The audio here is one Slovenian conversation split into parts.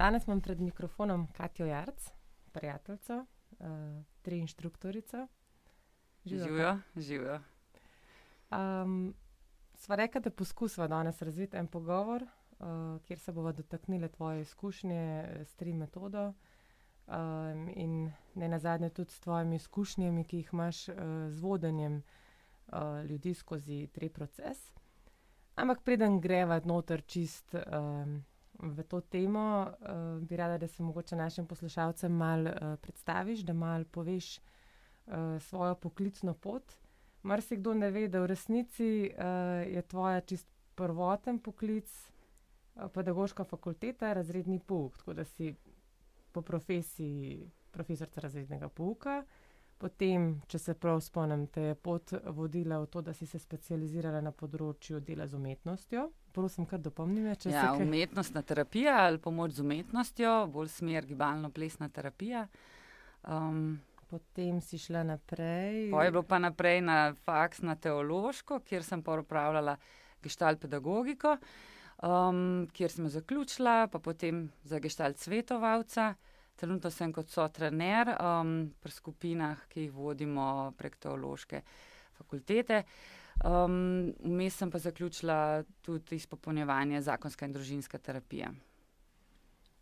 Danes imam pred mikrofonom Katijo Jarc, prijateljico, uh, tri inštruktorico. Živijo, živijo. Um, sva rekla, da poskusva danes razviti en pogovor, uh, kjer se bomo dotaknili tvoje izkušnje s tri metodo um, in ne nazadnje tudi s tvojimi izkušnjami, ki jih imaš uh, z vodenjem uh, ljudi skozi tri proces. Ampak preden greva noter čist. Um, v to temo, uh, bi rada, da se mogoče našim poslušalcem malo uh, predstaviš, da malo poveš uh, svojo poklicno pot. Mar si kdo ne ve, da v resnici uh, je tvoja čist prvoten poklic, uh, pedagoška fakulteta, razredni pouk, tako da si po profesiji profesorica razrednega pouka. Potem, če se prav spomnim, te je pot vodila v to, da si se specializirala na področju dela z umetnostjo. Prosim, kar dopomni me. Ja, kaj... Umetnostna terapija ali pomoč z umetnostjo, bolj smer gibalno-plesna terapija. Um, Potem si šla naprej. Pa je bilo pa naprej na faks na teološko, kjer sem pa upravljala gestalt pedagogiko, um, kjer sem zaključila, pa potem za gestalt svetovalca. Trenutno sem kot so trener um, pri skupinah, ki jih vodimo prek teološke fakultete. Um, vmes sem pa zaključila tudi izpopolnjevanje zakonska in družinska terapija.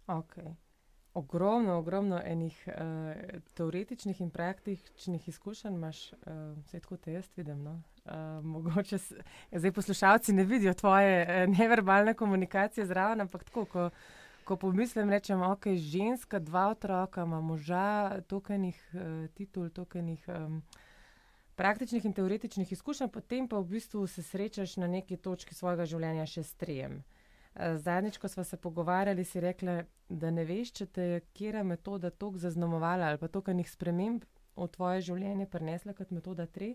Okay. Ogromno, ogromno enih uh, teoretičnih in praktičnih izkušenj imaš, uh, vse tako te jaz vidim. No? Uh, mogoče s, zdaj poslušalci ne vidijo tvoje uh, neverbalne komunikacije zraven, ampak tako, ko ko pomislim, rečem, ok, ženska, dva otroka, ima moža, tokenih uh, titul, tokenih um, praktičnih in teoretičnih izkušenj, potem pa v bistvu se srečaš na neki točki svojega življenja še s trijem. Uh, zadnjič, ko smo se pogovarjali, si rekla, da ne veš, če te je kera metoda tok zaznamovala ali pa tokenih sprememb v tvoje življenje prinesla kot metoda tri.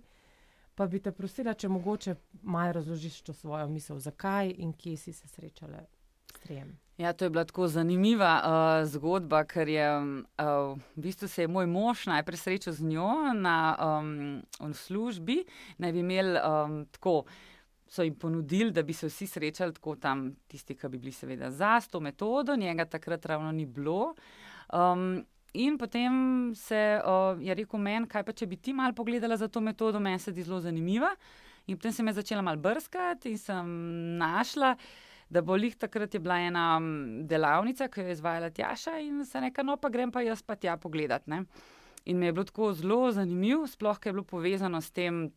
Pa bi te prosila, če mogoče malo razložiš to svojo misel, zakaj in kje si se srečala s trijem. Ja, to je bila tako zanimiva uh, zgodba, ker je uh, v bistvu se je moj mož najprej srečal z njo na um, službi. Naj bi imeli um, tako, so jim ponudili, da bi se vsi srečali tako tam, tisti, ki bi bili seveda za to metodo, njega takrat ravno ni bilo. Um, in potem se uh, je rekel meni, kaj pa če bi ti mal pogledala za to metodo, meni se zdi zelo zanimiva. In potem sem začela mal brskati in sem našla da bo lih takrat je bila ena delavnica, ki jo je izvajala Tjaša in se nekaj, no pa grem pa jaz pa tja pogledat. Ne? In mi je bilo tako zelo zanimivo, sploh ker je bilo povezano s tem,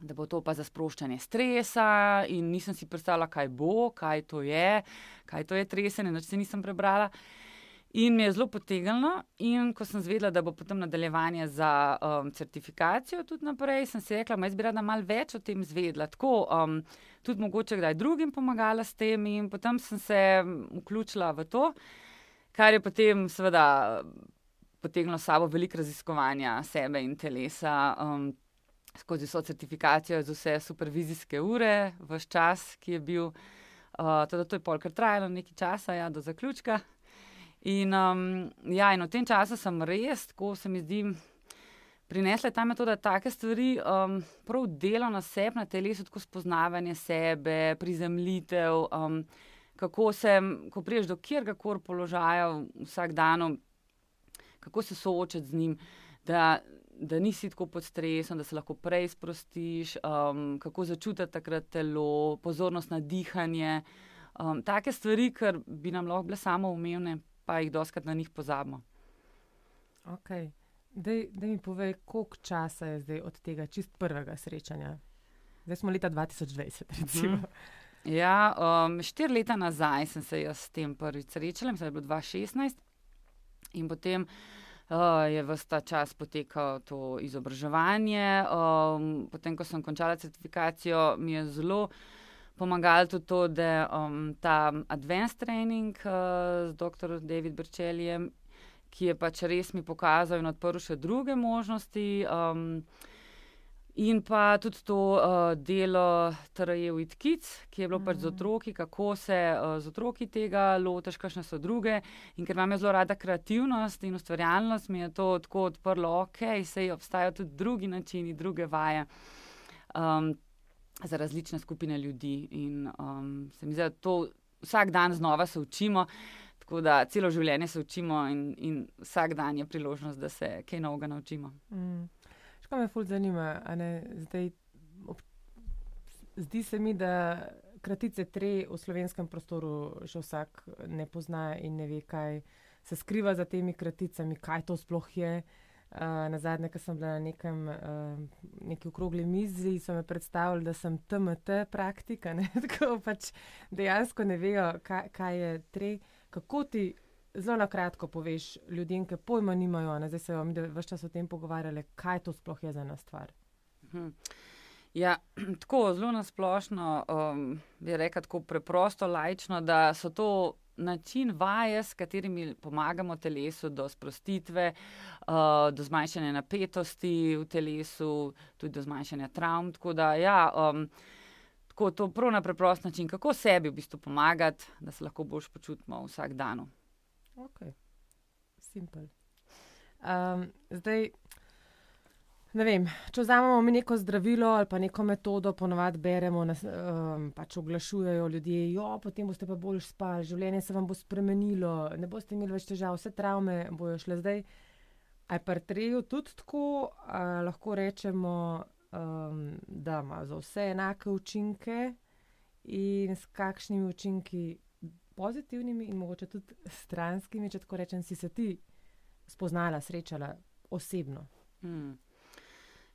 da bo to pa za sproščanje stresa, in nisem si predstavljala, kaj bo, kaj to je, kaj to je tresenje, noč se nisem prebrala. In mi je zelo potegnilo, in ko sem zvedela, da bo potem nadaljevanje za um, certifikacijo tudi naprej, sem si rekla, da bi rada malo več o tem zvedela, tako um, tudi mogoče kdaj drugim pomagala s tem. In potem sem se vključila v to, kar je potem seveda potegnilo sabo veliko raziskovanja sebe in telesa. Um, Skozi vso certifikacijo, z vse supervizijske ure, vse čas, ki je bil, uh, teda to je polkrat trajalo nekaj časa, ja, do zaključka. In, um, ja, in v tem času sem res, ko se mi zdi, prinesla ta metoda take stvari, um, prav delo na sebi, na telesu, tako spoznavanje sebe, prizemljitev, um, kako se, ko priješ do kjerkoli položaja vsak dan, kako se soočati z njim. Da, da nisi tako pod stresom, da se lahko prej sprostiš, um, kako začutiti takrat telo, pozornost na dihanje. Um, take stvari, ki bi nam lahko bile samo umevne, pa jih doskrat na njih pozabimo. Okay. Da mi povej, koliko časa je zdaj od tega čist prvega srečanja? Zdaj smo leta 2020. Recimo. Mhm. Ja, um, štiri leta nazaj sem se jaz s tem prvič srečala, mislim, da je bilo 2016, in potem uh, je vse ta čas potekalo to izobraževanje. Um, potem, ko sem končala certifikacijo, mi je zelo pomagalo tudi to, da um, ta advanced training uh, z dr. David Brčeljem, ki je pač res mi pokazal in odprl še druge možnosti. Um, In pa tudi to uh, delo TRE with Kids, ki je bilo pač z mhm. otroki, kako se uh, z otroki tega lotiš, kakšne so druge. In ker imam zelo rada kreativnost in ustvarjalnost, mi je to tako odprlo, ok, se obstajajo tudi drugi načini, druge vaje. Um, za različne skupine ljudi. In um, se mi zdi, da to vsak dan znova se učimo. Tako da celo življenje se učimo in, in vsak dan je priložnost, da se kaj novega naučimo. Mm. Škoda me ful zanima, Zdaj, ob, zdi se mi, da kratice tri v slovenskem prostoru še vsak ne pozna in ne ve, kaj se skriva za temi kraticami, kaj to sploh je. Uh, na zadnje, ko sem bila na nekem uh, neki okrogli mizi, so me predstavili, da sem TMT praktika. Tako pač dejansko ne vejo, kaj, kaj je tre. Kako ti zelo na kratko poveš ljudem, ki pojma nimajo, ne? zdaj se vam več čas o tem pogovarjali, kaj to sploh je za nas stvar. Hmm. Ja, tako zelo nasplošno um, bi rekel, tako preprosto, lajčno, da so to način vaje, s katerimi pomagamo telesu do sprostitve, uh, do zmanjšanja napetosti v telesu, tudi do zmanjšanja travm. Tako da, ja, um, tako to prav na preprost način, kako sebi v bistvu pomagati, da se lahko boljš počutimo vsak dan. Ok, simpel. Um, zdaj. Ne vem, če vzamemo mi neko zdravilo ali pa neko metodo, ponovadi beremo, nas, um, pač oglašujejo ljudje, jo, potem boste pa bolj spali, življenje se vam bo spremenilo, ne boste imeli več težav, vse travme bojo šle zdaj. Aj pa trejo tudi tako, lahko rečemo, um, da ima za vse enake učinke in s kakšnimi učinki, pozitivnimi in mogoče tudi stranskimi, če tako rečem, si se ti spoznala, srečala osebno. Hmm.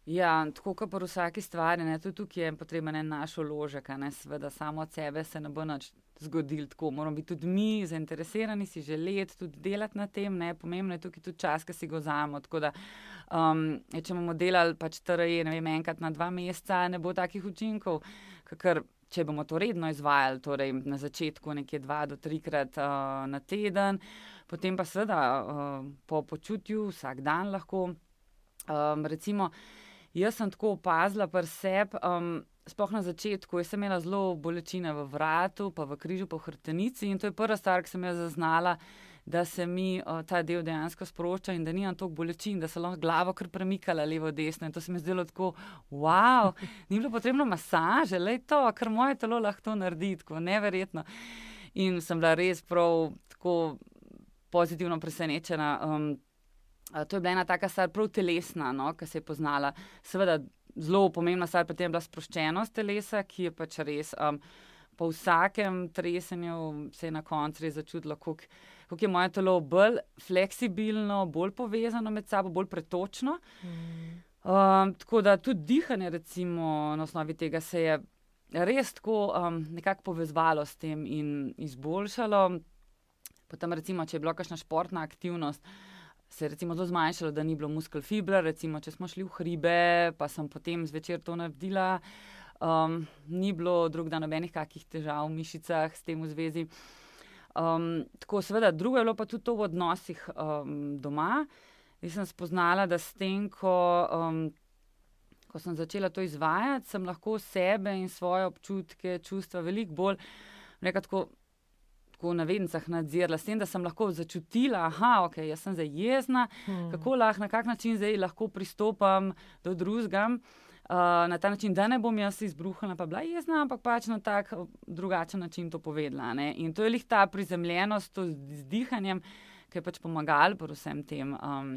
Ja, tako kot pri vsaki stvari, ne, tudi tukaj je potreben en naš uložek, ne, seveda samo od sebe se ne bo nič zgodil tako. Moramo biti tudi mi zainteresirani, si želeti tudi delati na tem, ne, pomembno je tukaj tudi čas, ki si ga vzamemo. Tako da, um, če bomo delali pač TRE, ne vem, enkrat na dva meseca, ne bo takih učinkov, ker če bomo to redno izvajali, torej na začetku nekje dva do trikrat uh, na teden, potem pa seveda uh, po počutju vsak dan lahko, um, recimo, Jaz sem tako opazila pri sebi, um, sploh na začetku, jaz sem imela zelo bolečine v vratu, pa v križu, pa v hrtenici in to je prva stvar, ki sem jo zaznala, da se mi uh, ta del dejansko sprošča in da nimam toliko bolečin, da se lahko glavo kar premikala levo, desno in to se mi zdelo tako, wow, ni bilo potrebno masaže, le to, kar moje telo lahko naredi, tako neverjetno. In sem bila res prav tako pozitivno presenečena. Um, to je bila ena taka stvar, prav telesna, no, ki se je poznala. Seveda, zelo pomembna stvar pri tem je bila sproščenost telesa, ki je pač res. Um, po vsakem tresenju se je na koncu res začutilo, kako je moje telo bolj fleksibilno, bolj povezano med sabo, bolj pretočno. Mm. Um, tako da tudi dihanje, recimo, na osnovi tega se je res tako um, nekako povezalo s tem in izboljšalo. Potem, recimo, če je bila kakšna športna aktivnost se je recimo zelo zmanjšalo, da ni bilo muskel fibra. Recimo, če smo šli v hribe, pa sem potem zvečer to naredila, um, ni bilo drug dan nobenih kakih težav v mišicah s tem v zvezi. Um, tako, seveda, drugo je bilo pa tudi to v odnosih um, doma. Jaz sem spoznala, da s tem, ko, um, ko sem začela to izvajati, sem lahko sebe in svoje občutke, čustva veliko bolj, nekako tako na vednicah nadzirala, s tem, da sem lahko začutila, da okay, jaz sem zdaj jezna, hmm. kako lahko, na kak način zdaj lahko pristopam do drugega. Uh, na ta način, da ne bom jaz izbruhnila, pa bila jezna, ampak pač na tak drugačen način to povedala. Ne? In to je lih ta prizemljenost, to z dihanjem, ki je pač pomagal pri vsem tem. Um,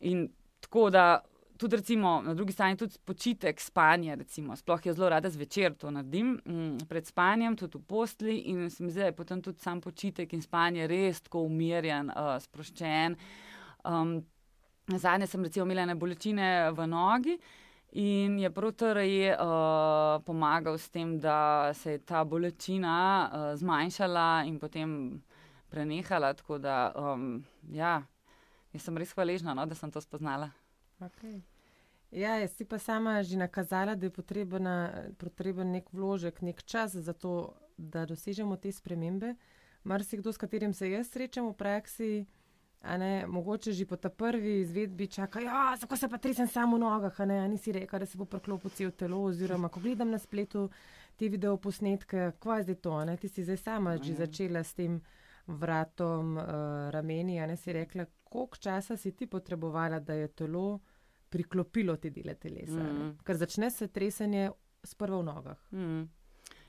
in tako da tudi recimo, na drugi strani tudi počitek, spanje. Recimo. Sploh je zelo rada zvečer to naredim, mm, pred spanjem, tudi v postli. In se mi zdi, da je potem tudi sam počitek in spanje res tako umirjen, uh, sproščen. Um, zadnje sem recimo imela bolečine v nogi. In je protore uh, pomagal s tem, da se je ta bolečina uh, zmanjšala in potem prenehala. Tako da, um, ja, jaz sem res hvaležna, no, da sem to spoznala. Okay. Ja, jaz si pa sama že nakazala, da je potreben nek vložek, nek čas za to, da dosežemo te spremembe. Mar si kdo, s katerim se jaz srečam v praksi, a ne mogoče že po ta prvi izvedbi čaka, ja, kako se pa tresem samo v nogah, a ne, a nisi rekel, da se bo preklopil cel telo, oziroma ko gledam na spletu te video posnetke, kva je zdaj to, ne, ti si zdaj sama že začela s tem vratom uh, rameni, a ne si rekla, koliko časa si ti potrebovala, da je telo priklopilo te dele telesa. Mm. Ker začne se tresenje s prvo v nogah. Mm.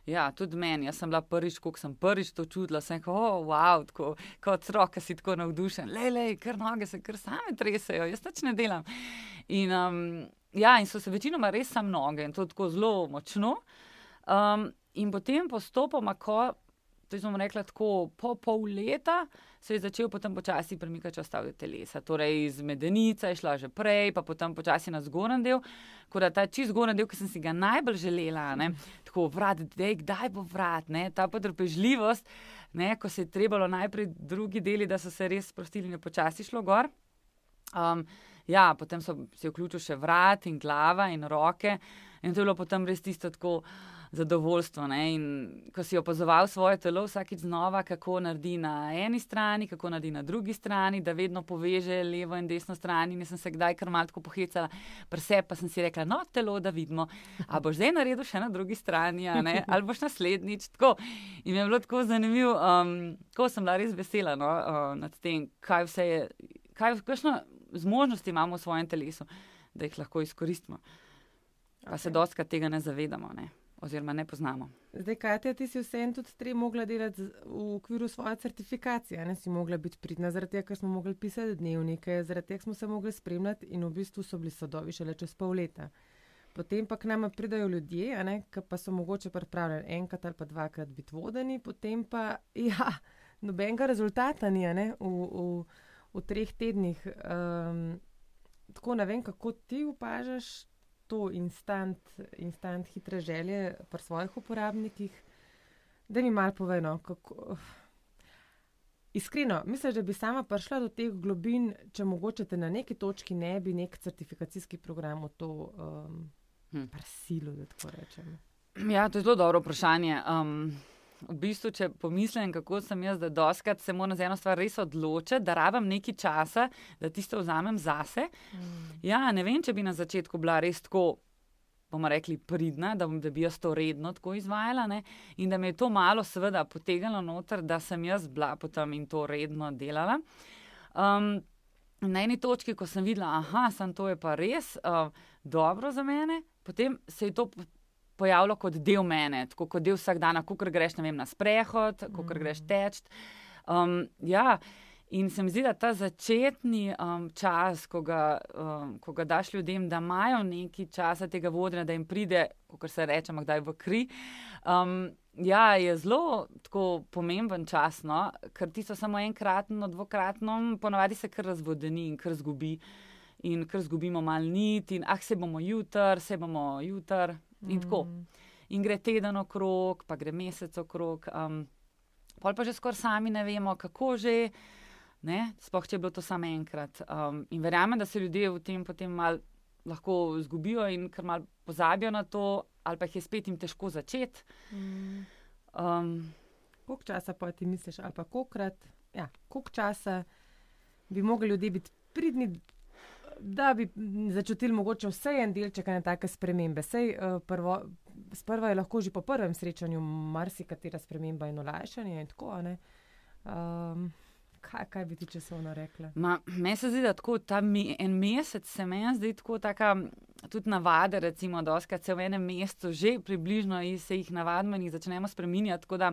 Ja, tudi meni. Jaz sem bila prvič, ko sem prvič to čutila, sem rekel, oh, wow, tako, kot otrok, si tako navdušen. Le, le, kar noge se kar same tresajo, jaz tač ne delam. In, um, ja, in so se večinoma res sam noge in to tako zelo močno. Um, in potem postopoma, ko to smo rekli tako, po pol leta se je začel potem počasi premikati ostale telesa. Torej, iz medenica je šla že prej, pa potem počasi na zgoren del. Tako da ta čist zgoren del, ki sem si ga najbolj želela, ne, tako vrat, dej, kdaj bo vrat, ne, ta potrpežljivost, ne, ko se je trebalo najprej drugi deli, da so se res sprostili in je počasi šlo gor. Um, ja, potem so se vključili še vrat in glava in roke in to je bilo potem res tisto tako zadovoljstvo. Ne? In ko si opazoval svoje telo vsakeč znova, kako naredi na eni strani, kako naredi na drugi strani, da vedno poveže levo in desno stran. In sem se kdaj kar malce pohecala, prese pa sem si rekla, no, telo, da vidimo. A boš zdaj naredil še na drugi strani, ali boš naslednjič. Tako. In mi je bilo tako zanimivo, um, ko sem bila res vesela no, uh, nad tem, kaj vse je, kaj, kakšno zmožnosti imamo v svojem telesu, da jih lahko izkoristimo. Pa okay. se dosti tega ne zavedamo. Ne oziroma ne poznamo. Zdaj, Katja, ti si vseeno tudi tri mogla delati v okviru svoje certifikacije, ne si mogla biti pridna, zaradi tega, ker smo mogli pisati dnevnike, zaradi tega smo se mogli spremljati in v bistvu so bili sodovi šele čez pol leta. Potem pa k nam pridajo ljudje, ki pa so mogoče pripravljeni enkrat ali pa dvakrat biti vodeni, potem pa ja, nobenega rezultata ni v, v, v treh tednih. Um, tako ne vem, kako ti upažaš to instant, instant hitre želje pri svojih uporabnikih, da mi malo povedo, kako. Iskreno, mislim, da bi sama prišla do teh globin, če mogoče te na neki točki ne bi nek certifikacijski program v to um, hm. prisilo, da tako rečem. Ja, to je zelo dobro vprašanje. Um, v bistvu, če pomislim, kako sem jaz, da doskrat se moram za eno stvar res odločiti, da rabim nekaj časa, da tisto vzamem zase. Mm. Ja, ne vem, če bi na začetku bila res tako. Bomo rekli, pridna, da, da bi jaz to redno tako izvajala, ne? in da me je to malo, seveda, potegnilo noter, da sem jaz bila potem in to redno delala. Um, na eni točki, ko sem videla, da sem to je pa res uh, dobro za mene, potem se je to pojavilo kot del mene, tako kot del vsak dan, ko greš vem, na sprehod, ko mm. greš teč. Um, ja, in se mi zdi, da ta začetni um, čas, ko ga, um, ko ga daš ljudem, da imajo nekaj časa tega vodenja, da jim pride, kot se reče, kdaj v kri. Um, Ja, je zelo pomemben čas, no? ker ti so samo enkratno, dvokratno, ponavadi se kar razvodeni in kar zgubi. In kar zgubimo malo nit, in ah, se bomo jutr, se bomo jutr, In tako. Mm. In gre teden okrog, pa gre mesec okrog. Um, pol pa že skoraj sami ne vemo, kako že, ne? sploh če je bilo to samo enkrat. Um, in verjamem, da se ljudje v tem potem mal lahko zgubijo in kar mal pozabijo na to, ali pa jih je spet jim težko začeti. Mm. Um, koliko časa pa ti misliš, ali pa kolikrat, ja, koliko časa bi mogli ljudje biti pridni, da bi začutili mogoče vse en delček ene take spremembe. Sej, uh, prvo, sprva je lahko že po prvem srečanju marsikatera sprememba in olajšanje in tako. Um, kaj, kaj bi ti časovno rekla? Meni se zdi, da tako ta me, en mesec se meni zdi tako taka. Tudi navade, recimo, da se v enem mestu že približno se jih navadimo in jih začnemo spremenjati. Tako da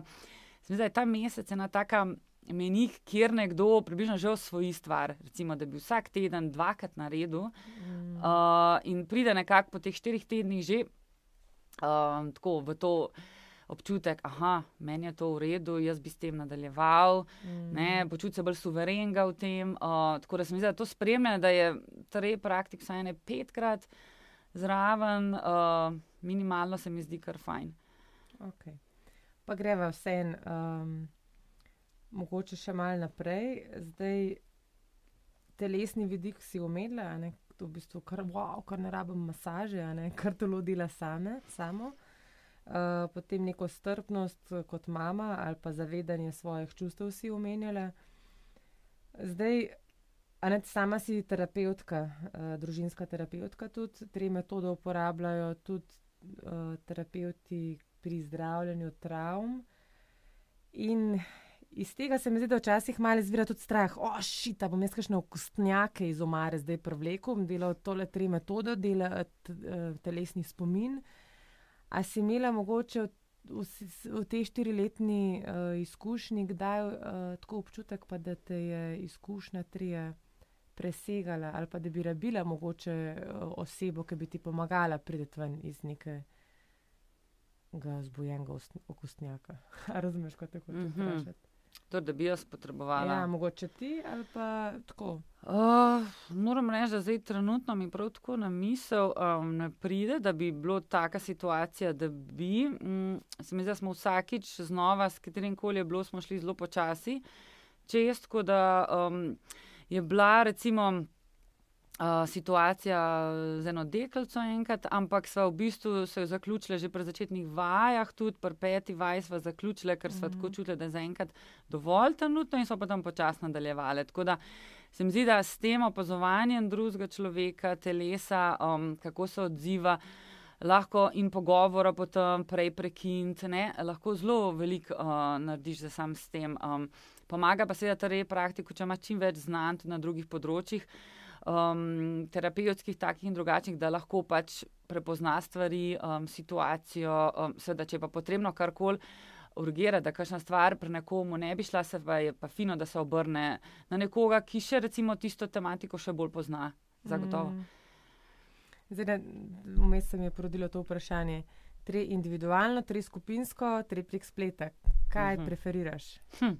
se mi zdi, da je ta mesec ena taka menih, kjer nekdo približno že osvoji stvar, recimo, da bi vsak teden dvakrat naredil mm. uh, in pride nekako po teh štirih tednih že uh, tako v to. Občutek, da meni je to v redu, jaz bi s tem nadaljeval, mm. počutim se bolj suverenega v tem. Uh, tako da se mi zdi, da to spremlja, da je torej praktik vsaj ne petkrat zraven, uh, minimalno se mi zdi kar fajn. Okay. Pa greva vse en. Um mogoče še malo naprej. Zdaj, telesni vidik si umela, to v bistvu kar, wow, kar ne rabim masaže, ne, kar telo dela same, samo. Uh, potem neko strpnost kot mama ali pa zavedanje svojih čustev si omenjala. Zdaj, ne, sama si terapeutka, uh, družinska terapeutka, tudi tri metode uporabljajo tudi uh, terapeuti pri zdravljenju travm. In iz tega se mi zdi, da včasih malo izvira tudi strah. O, šita, bom jaz kakšne okostnjake iz omare zdaj prevlekel, bom delal tole tri metode, delal eh, telesni spomin. A si imela mogoče v, v tej štiriletni uh, izkušnji, kdaj uh, tako občutek, pa, da te je izkušnja trije presegala, ali pa da bi rabila mogoče uh, osebo, ki bi ti pomagala priti ven iz nekega zbujenega okostnjaka. Razumeš, kot te hočeš mm -hmm. vprašati? To, da bi jaz potrebovala. Ja, mogoče ti ali pa tako. Uh, moram reči, da zdaj trenutno mi prav tako na misel um, ne pride, da bi bila taka situacija, da bi. Um, se mi zdi, da smo vsakič znova, s katerim koli je bilo, smo šli zelo počasi. Če jaz tako, da um, je bila recimo situacija z eno deklico enkrat, ampak sva v bistvu se jo zaključila že pri začetnih vajah, tudi pri peti vaj sva zaključila, ker sva mm -hmm. tako čutila, da je zaenkrat dovolj trenutno in so potem počasno nadaljevali. Tako da se mi zdi, da s tem opazovanjem drugega človeka, telesa, um, kako se odziva. Lahko in pogovora potem prej prekinti, lahko zelo veliko uh, narediš za sam s tem. Um, pomaga pa seveda ta rej praktiko, če imaš čim več znanj na drugih področjih. Uh, um, terapevtskih, takih in drugačnih, da lahko pač prepozna stvari, um, situacijo. Um, seveda, če pa potrebno karkoli urgira, da kakšna stvar pri nekomu ne bi šla, se pa je pa fino, da se obrne na nekoga, ki še recimo tisto tematiko še bolj pozna. Zagotovo. Mm. Zdaj, vmes se mi je porodilo to vprašanje. Tri individualno, tri skupinsko, tri prek spleta. Kaj uh mhm. -huh. preferiraš? Hm.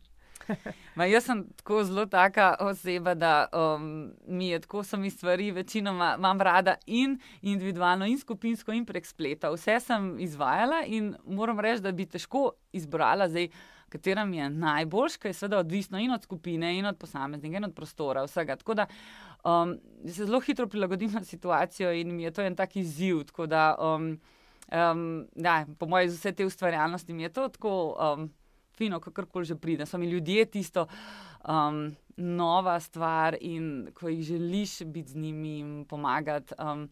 Ma, jaz sem tako zelo taka oseba, da um, mi je tako, so mi stvari večinoma imam rada in individualno, in skupinsko, in prek spleta. Vse sem izvajala in moram reči, da bi težko izbrala zdaj. Katera mi je najboljša, ker je seveda odvisno in od skupine, in od posameznika, in od prostora, vsega. Tako da um, se zelo hitro prilagodim na situacijo in mi je to en tak izziv. Da, um, um, da, po mojem, z vse te ustvarjalnosti mi je to tako. Um, fino, kako koli že pride. So mi ljudje tisto um, nova stvar in ko jih želiš biti z njimi in pomagati. Um,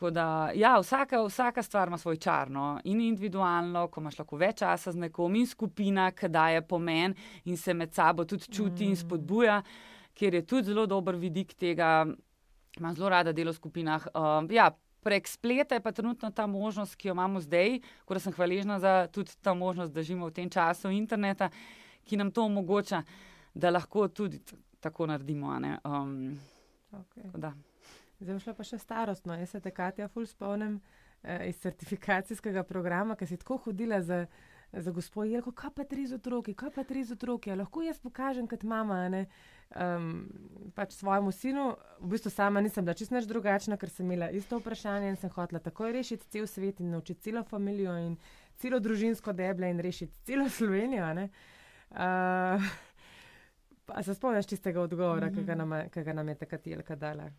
Da, ja, vsaka, vsaka stvar ima svoj čar, no? in individualno, ko imaš lahko več časa z nekom, in skupina, ki daje pomen in se med sabo tudi čuti mm. in spodbuja, ker je tudi zelo dober vidik tega, imam zelo rada delo v skupinah. Um, ja, prek spleta je pa trenutno ta možnost, ki jo imamo zdaj, ko sem hvaležna za tudi ta možnost, da živimo v tem času interneta, ki nam to omogoča, da lahko tudi tako naredimo. Um, okay. Zdaj šla pa še starostno. Jaz se te, Katja, ful spomnim eh, iz certifikacijskega programa, ki si tako hodila za za gospod Jelko, kaj pa tri z otroki, kaj pa tri z otroki, lahko jaz pokažem kot mama. Um, pač svojemu sinu, v bistvu sama nisem bila čisto drugačna, ker sem imela isto vprašanje in sem hotela takoj rešiti cel svet in naučiti celo družino in celo družinsko deblje in rešiti celo Slovenijo. Uh, pa se spomniš tistega odgovora, mm -hmm. ki ga nam je takrat Jelka dala?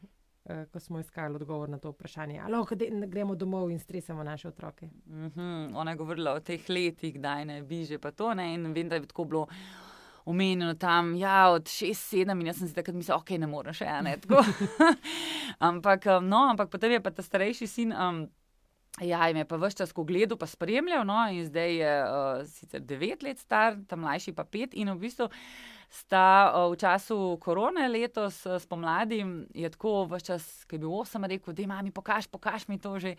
Eh, ko smo iskali odgovor na to vprašanje. Ali lahko gremo domov in stresemo naše otroke? Mm -hmm. Ona je govorila o teh letih, da ne bi že pa to. Ne? In vem, da je tako bilo. Omenjeno tam, ja, od 6-7, in jaz sem si takrat mislil, ok, ne morem še ene. ampak, um, no, ampak potem je pa ta starejši sin, um, ja, jim je pa vse čas, ko gledal, pa spremljal, no, in zdaj je uh, sicer 9 let star, tam mlajši pa 5, in v bistvu sta v času korone letos spomladi, je tako vse čas, ki je bil osem, rekel, da imaš, pokaž, pokaž mi to že.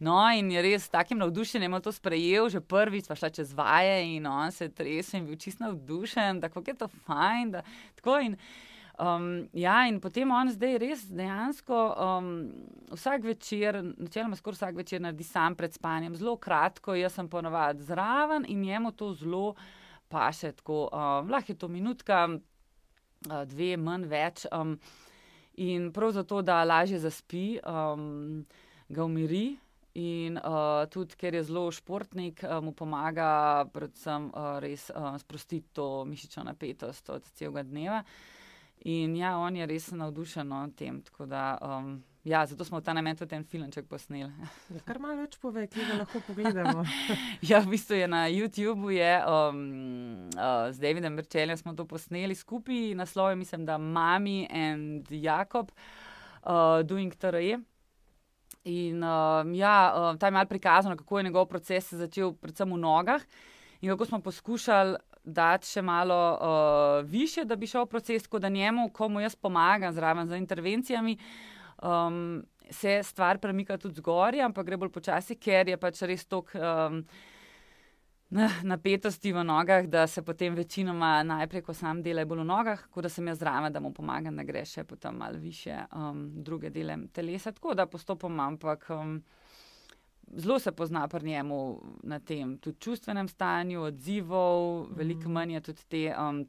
No, in je res takim navdušenjem to sprejel, že prvič, pa šla čez vaje in on se tresel in bil čisto navdušen, tako je to fajn. Da, tako in. Um, ja, in potem on zdaj res dejansko um, vsak večer, načeloma skoraj vsak večer, naredi sam pred spanjem, zelo kratko, jaz sem ponovadi zraven in njemu to zelo pa še tako, um, lahko je to minutka, uh, dve, manj več. Um, in prav zato, da lažje zaspi, um, ga umiri. In uh, tudi, ker je zelo športnik, uh, mu pomaga, predvsem, uh, res uh, sprostiti to mišično napetost od celega dneva. In ja, on je res navdušen nad tem. Da, um, Ja, zato smo ta namen tudi en filmček posneli. Ja, kar malo več pove, ki ga lahko pogledamo. ja, v bistvu je na YouTubu, je, um, uh, z Davidom Brčeljem smo to posneli skupaj, naslov je, mislim, da Mami in Jakob, uh, Doing TRE. In um, ja, um, tam je malo prikazano, kako je njegov proces začel, predvsem v nogah, in kako smo poskušali dati še malo uh, više, da bi šel proces, tako da njemu, komu jaz pomagam zraven z intervencijami um, se stvar premika tudi zgoraj, ampak gre bolj počasi, ker je pač res tok. Um, napetosti v nogah, da se potem večinoma najprej, ko sam delaj bolj v nogah, kot da sem jaz zraven, da mu pomagam, da gre še potem malo više um, druge dele telesa. Tako da postopoma, ampak um, zelo se pozna pri njemu na tem tudi čustvenem stanju, odzivov, mm. veliko manj je tudi te, um,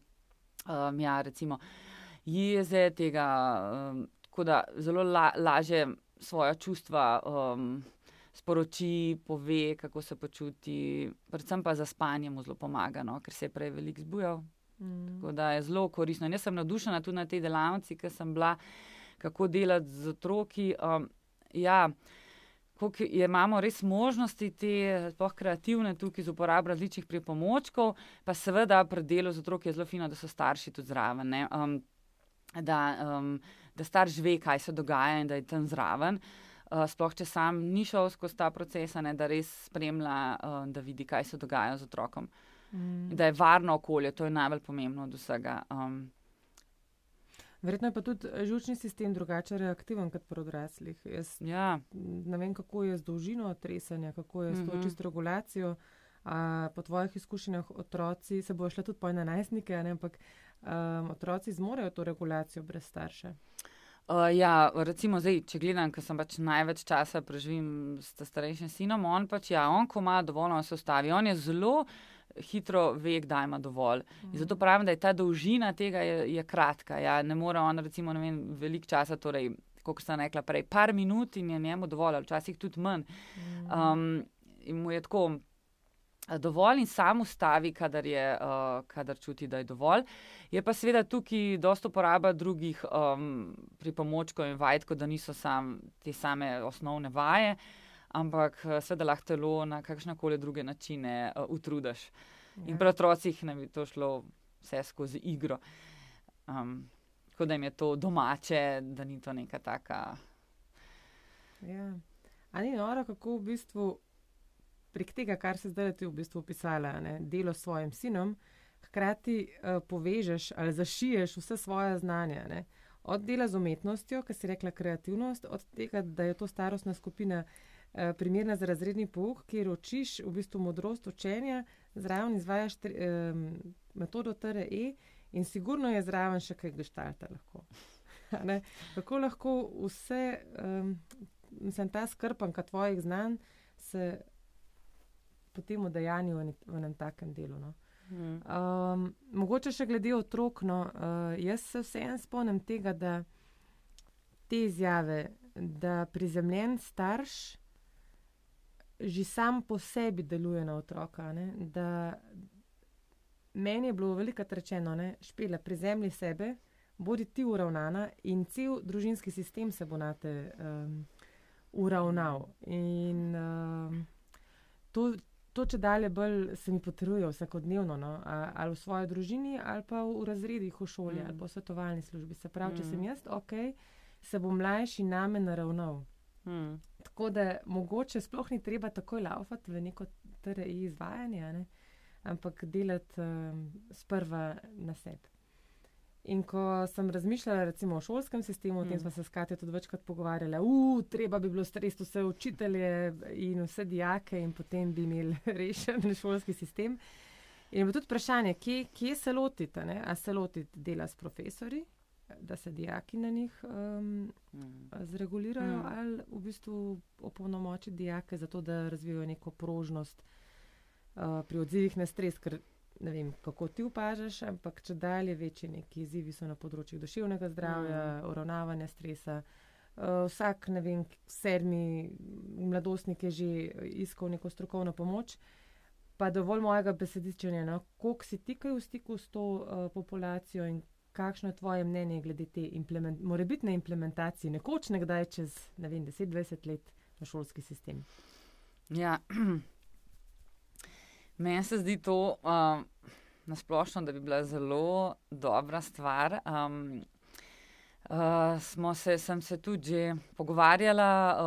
um, ja, recimo, jeze tega, um, tako da zelo la, laže svoja čustva. Um, sporoči, pove, kako se počuti, predvsem pa za spanje mu zelo pomaga, no, ker se je prej veliko zbujal. Mm. Tako da je zelo koristno. In jaz sem navdušena tudi na tej delavnici, ker sem bila, kako delati z otroki. Um, ja, Kako imamo res možnosti, te sploh kreativne, tukaj z uporabo različnih pripomočkov, pa seveda pri delu z otroki je zelo fino, da so starši tudi zraven. Um, da, um, da starš ve, kaj se dogaja in da je tam zraven. Uh, sploh če sam ni šel skozi ta proces, ne, da res spremlja, uh, da vidi, kaj se dogaja z otrokom. Mm. Da je varno okolje, to je najbolj pomembno od vsega. Um, Verjetno je pa tudi žučni sistem drugače reaktiven kot pri odraslih. Jaz ja. Ne vem, kako je z dolžino tresenja, kako je s to mm -hmm. čisto regulacijo. A, po tvojih izkušnjah otroci se bo šla tudi po najstnike, ampak um, otroci zmorejo to regulacijo brez starša. Uh, ja, recimo zdaj, če gledam, ker sem pač največ časa preživim s starejšim sinom, on pač, ja, on ko ima dovolj, on se ustavi. On je zelo hitro ve, da ima dovolj. In zato mhm. pravim, da je ta dolžina tega je, je kratka. Ja, ne more on, recimo, vem, velik časa, torej, kot sem rekla prej, par minut in je njemu dovolj, včasih tudi manj. Um, in mu je tako. Dovolj in sam ustavi, kadar, je, uh, kadar čuti, da je dovolj. Je pa seveda tukaj dosto uporaba drugih um, pripomočkov in vaj, da niso sam, te same osnovne vaje, ampak eh, seveda lahko telo na kakšne koli druge načine uh, utrudaš. Ja. In pri otrocih ne bi to šlo vse skozi igro. Um, tako da jim je to domače, da ni to neka taka. Ja. Ali ni noro, kako v bistvu prek tega, kar se zdaj ti v bistvu opisala, ne, delo s svojim sinom, hkrati uh, povežeš ali zašiješ vse svoje znanje. Ne. Od dela z umetnostjo, ki si rekla kreativnost, od tega, da je to starostna skupina uh, primerna za razredni pouk, kjer učiš v bistvu modrost učenja, zraven izvajaš tri, um, metodo TRE in sigurno je zraven še kaj geštalta lahko. Kako lahko vse, um, mislim, ta skrpanka tvojih znanj se potem udejanju v, v enem takem delu. No. Um, mogoče še glede otrok. No, uh, jaz se vseeno spomnim tega, da te izjave, da prizemljen starš že sam po sebi deluje na otroka. Ne, da meni je bilo veliko rečeno, da špela prizemlji sebe, bodi ti uravnana in cel družinski sistem se bo na te um, uravnal. In um, to, to, če dalje bolj se mi potrjuje vsakodnevno, no? ali v svoji družini, ali pa v razredih v šoli, mm. ali pa v svetovalni službi. Se pravi, mm. če sem jaz ok, se bo mlajši name naravnal. Mm. Tako da mogoče sploh ni treba takoj laufati v neko TRI izvajanje, ne? ampak delati um, sprva na sebi. In ko sem razmišljala recimo o šolskem sistemu, o tem mm. smo se s Katijo tudi večkrat pogovarjali, da treba bi bilo stresti vse učitelje in vse dijake in potem bi imeli rešen šolski sistem. In je tudi vprašanje, kje, kje se lotite, ne? a se lotite dela s profesori, da se dijaki na njih um, mm. zregulirajo mm. ali v bistvu opolnomočiti dijake za to, da razvijajo neko prožnost uh, pri odzivih na stres, ker ne vem, kako ti opažaš, ampak če dalje večji neki izzivi so na področju duševnega zdravja, mm. uravnavanja stresa. Uh, vsak, ne vem, sedmi mladostnik je že iskal neko strokovno pomoč, pa dovolj mojega besedičanja, no? koliko si ti kaj v stiku s to uh, populacijo in kakšno je tvoje mnenje glede te implement morebitne implementacije, nekoč nekdaj čez, ne vem, 10-20 let v šolski sistem. Ja. Meni se zdi to um, nasplošno, da bi bila zelo dobra stvar. Um, uh, smo se, sem se tudi že pogovarjala,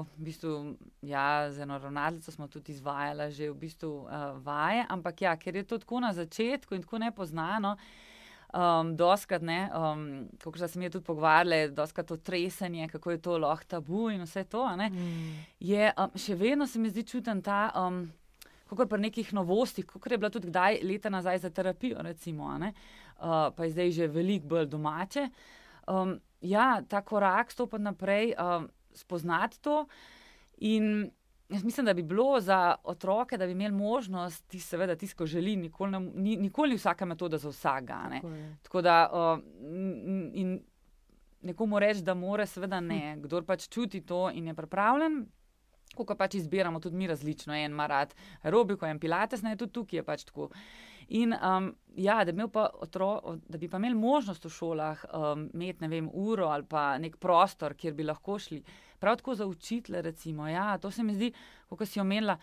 uh, v bistvu, ja, z eno ravnateljico smo tudi izvajala že v bistvu uh, vaje, ampak ja, ker je to tako na začetku in tako nepoznano. Um, doskrat, ne, um, kot sem jih tudi pogovarjala, doskrat to tresenje, kako je to lahko tabu in vse to. Mm. Je, um, še vedno se mi zdi čuten ta. Um, kot pri nekih novostih, kot je bila tudi kdaj leta nazaj za terapijo, recimo, uh, pa je zdaj že veliko bolj domače. Um, ja, ta korak stopiti naprej, um, spoznati to. In jaz mislim, da bi bilo za otroke, da bi imeli možnost, ti seveda tisto želi, nikoli, ne, ni, nikoli ni vsaka metoda za vsega. Tako, Tako da um, in nekomu reči, da more, seveda ne. Hm. Kdor pač čuti to in je pripravljen. Ko pač izbiramo, tudi mi različno, en ima rad aerobiko, en pilates, ne, tudi tukaj je pač tako. In um, ja, da, bi pa otro, da bi pa imeli možnost v šolah um, imeti, ne vem, uro ali pa nek prostor, kjer bi lahko šli. Prav tako za učitele, recimo. Ja, to se mi zdi, kot si omenila,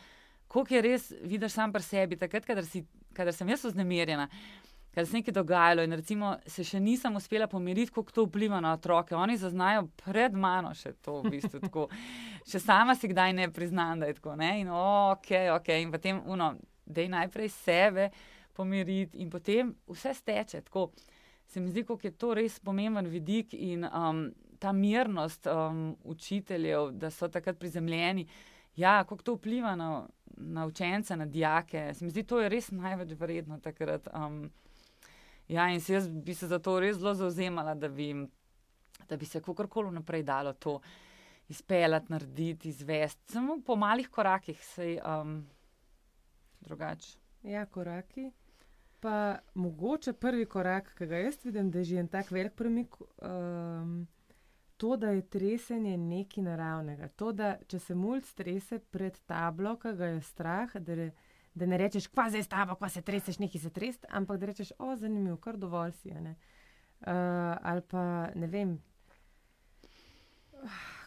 koliko je res, vidiš sam pri sebi, takrat, kadar, si, kadar sem jaz vznemirjena. Ker se je nekaj dogajalo, in recimo se še nisem uspela pomiriti, kako to vpliva na otroke. Oni zaznajo pred mano še to, v bistvu tako. Še sama si kdaj ne priznam, da je tako. Ne? In ok, ok, in potem, uno, da je najprej sebe pomiriti in potem vse steče. Tako se mi zdi, kako je to res pomemben vidik in um, ta mirnost um, učiteljev, da so takrat prizemljeni. Ja, kako to vpliva na, na učence, na dijake. Se mi zdi, to je res največ vredno takrat. Um, ja, in se jaz bi se za to res zelo zauzemala, da bi, da bi se kakorkoli naprej dalo to izpeljati, narediti, izvesti. Samo po malih korakih, sej um, drugače. Ja, koraki. Pa mogoče prvi korak, ki ga jaz vidim, da je že en tak velik premik, um, to, da je tresenje nekaj naravnega. To, da če se mulj strese pred tablo, ki ga je strah, da, re, da ne rečeš, kva zdaj stava, kva se treseš, nekaj se trest, ampak da rečeš, o, zanimivo, kar dovolj si. Uh, ali pa ne vem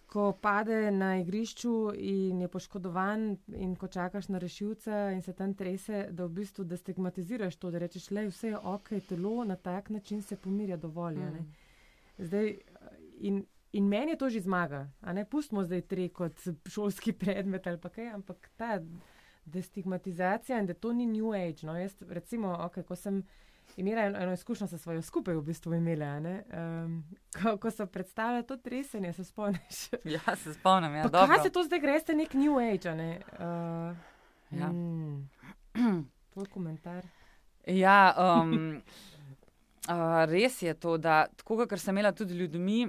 ko pade na igrišču in je poškodovan, in ko čakaš na rešilca in se tam trese, da v bistvu destigmatiziraš to, da rečeš, da je vse ok, telo na tak način se pomirja dovolj. Mm. Zdaj, in, in meni je to že zmaga. Pustimo zdaj tri kot šolski predmet ali pa kaj, ampak ta destigmatizacija in da to ni New Age. No, jaz, recimo, okay, ko sem imela eno, eno izkušnjo s svojo skupaj, v bistvu imela. Um, ko, ko so predstavljali to tresenje, se spomniš? Ja, se spomnim. Ja, kaj se to zdaj gre, ste nek New Age? Ne? Uh, ja. mm, tvoj komentar. Ja, um, uh, res je to, da tako, kot sem imela tudi ljudmi.